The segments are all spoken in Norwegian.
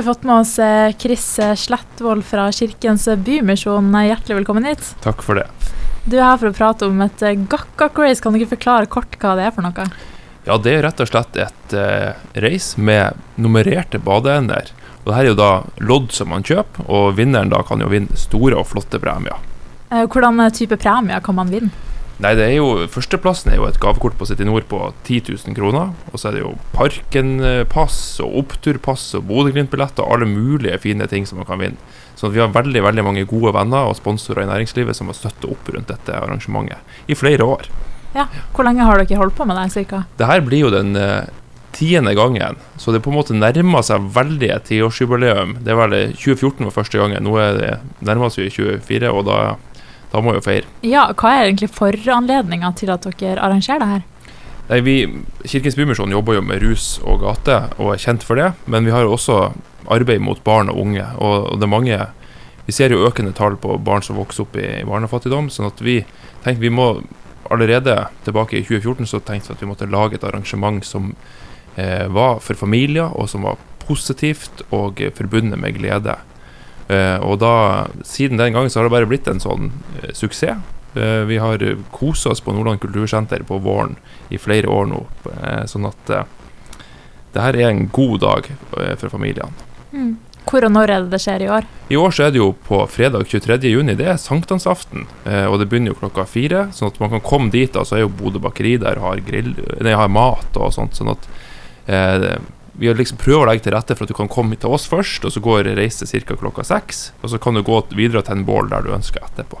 har vi fått med oss eh, Chris Slettvold fra Kirkens Bymisjon. Hjertelig velkommen hit. Takk for det. Du er her for å prate om et gakkak-race. Kan du ikke forklare kort hva det er for noe? Ja, det er rett og slett et uh, race med nummererte badeender. Og det her er jo da lodd som man kjøper, og vinneren da kan jo vinne store og flotte premier. Hvordan type premier kan man vinne? Nei, det er jo, Førsteplassen er jo et gavekort på City Nord på 10 000 kroner. Og så er det jo Parken-pass og oppturpass og Bodø-Glimt-billetter og alle mulige fine ting som man kan vinne. Så vi har veldig veldig mange gode venner og sponsorer i næringslivet som har støtta opp rundt dette arrangementet i flere år. Ja, Hvor lenge har dere holdt på med det? cirka? Det her blir jo den uh, tiende gangen, så det på en måte nærmer seg veldig et tiårsjubileum. Det var vel 2014 var første gangen, nå er det nærmer vi 24, og da da må vi jo feire. Ja, Hva er egentlig foranledninga til at dere arrangerer det her? Nei, vi, Kirkens Bymisjon jobber jo med rus og gate og er kjent for det. Men vi har jo også arbeid mot barn og unge. Og, det er mange Vi ser jo økende tall på barn som vokser opp i, i barnefattigdom. sånn at vi tenkte vi må allerede tilbake i 2014 så tenkte vi at vi måtte lage et arrangement som eh, var for familier, og som var positivt og forbundet med glede. Uh, og da, siden den gangen så har det bare blitt en sånn uh, suksess. Uh, vi har kosa oss på Nordland kultursenter på våren i flere år nå. sånn at det her er en god dag for familiene. Mm. Hvor og når er det det skjer i år? I år så er det jo på fredag 23. juni. Det er sankthansaften. og det begynner jo klokka fire. Sånn at man kan komme dit. Og så er jo Bodø bakeri der og har, grill, nei, har mat og sånt. Sånn at vi har liksom prøver å legge til rette for at du kan komme til oss først, og så går reise ca. klokka seks. Og så kan du gå videre til en bål der du ønsker etterpå.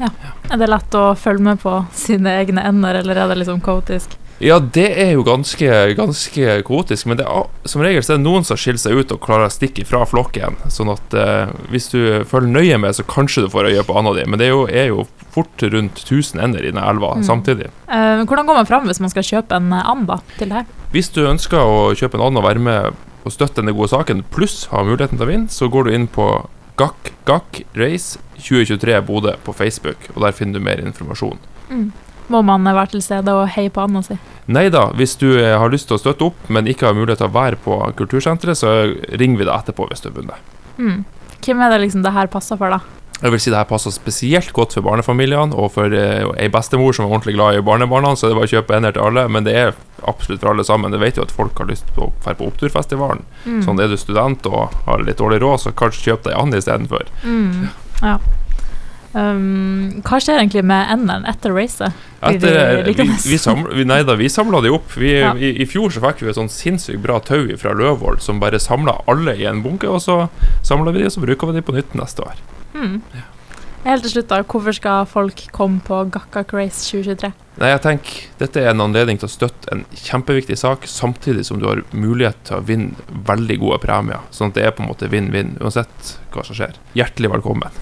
Ja. Er det lett å følge med på sine egne ender, eller er det liksom kaotisk? Ja, det er jo ganske, ganske kaotisk, men det er, som regel så er det noen som skiller seg ut og klarer å stikke fra flokken. Sånn at eh, hvis du følger nøye med, så kanskje du får øye på anda di. Men det er jo, er jo fort rundt 1000 ender i denne elva mm. samtidig. Eh, hvordan går man fram hvis man skal kjøpe en and til det her? Hvis du ønsker å kjøpe en and og være med og støtte denne gode saken, pluss ha muligheten til å vinne, så går du inn på Gakk Gakk Race 2023 Bodø på Facebook, og der finner du mer informasjon. Mm. Må man være til stede og heie på anda si? Nei da, hvis du eh, har lyst til å støtte opp, men ikke har mulighet til å være på kultursenteret, så ringer vi deg etterpå hvis du har vunnet. Mm. Hvem er det liksom det her passer for, da? Jeg vil si det her passer spesielt godt for barnefamiliene, og for eh, ei bestemor som er ordentlig glad i barnebarna, så det er bare å kjøpe ender til alle. Men det er absolutt for alle sammen. Det vet jo at folk har lyst til å dra på oppturfestivalen. Mm. Sånn er du student og har litt dårlig råd, så kanskje kjøp deg and istedenfor. Mm. Ja. Um, hva skjer egentlig med endene etter racet? Etter, vi, vi, samla, vi, nei da, vi samla de opp. Vi, ja. i, I fjor så fikk vi et sånn sinnssykt bra tau fra Løvold som bare samla alle i en bunke, og så samla vi de, og så bruker vi de på nytt neste år. Mm. Ja. Helt til slutt, da, hvorfor skal folk komme på Gakkak Race 2023? Nei, jeg tenker Dette er en anledning til å støtte en kjempeviktig sak, samtidig som du har mulighet til å vinne veldig gode premier. Sånn at det er på en måte vinn-vinn, uansett hva som skjer. Hjertelig velkommen.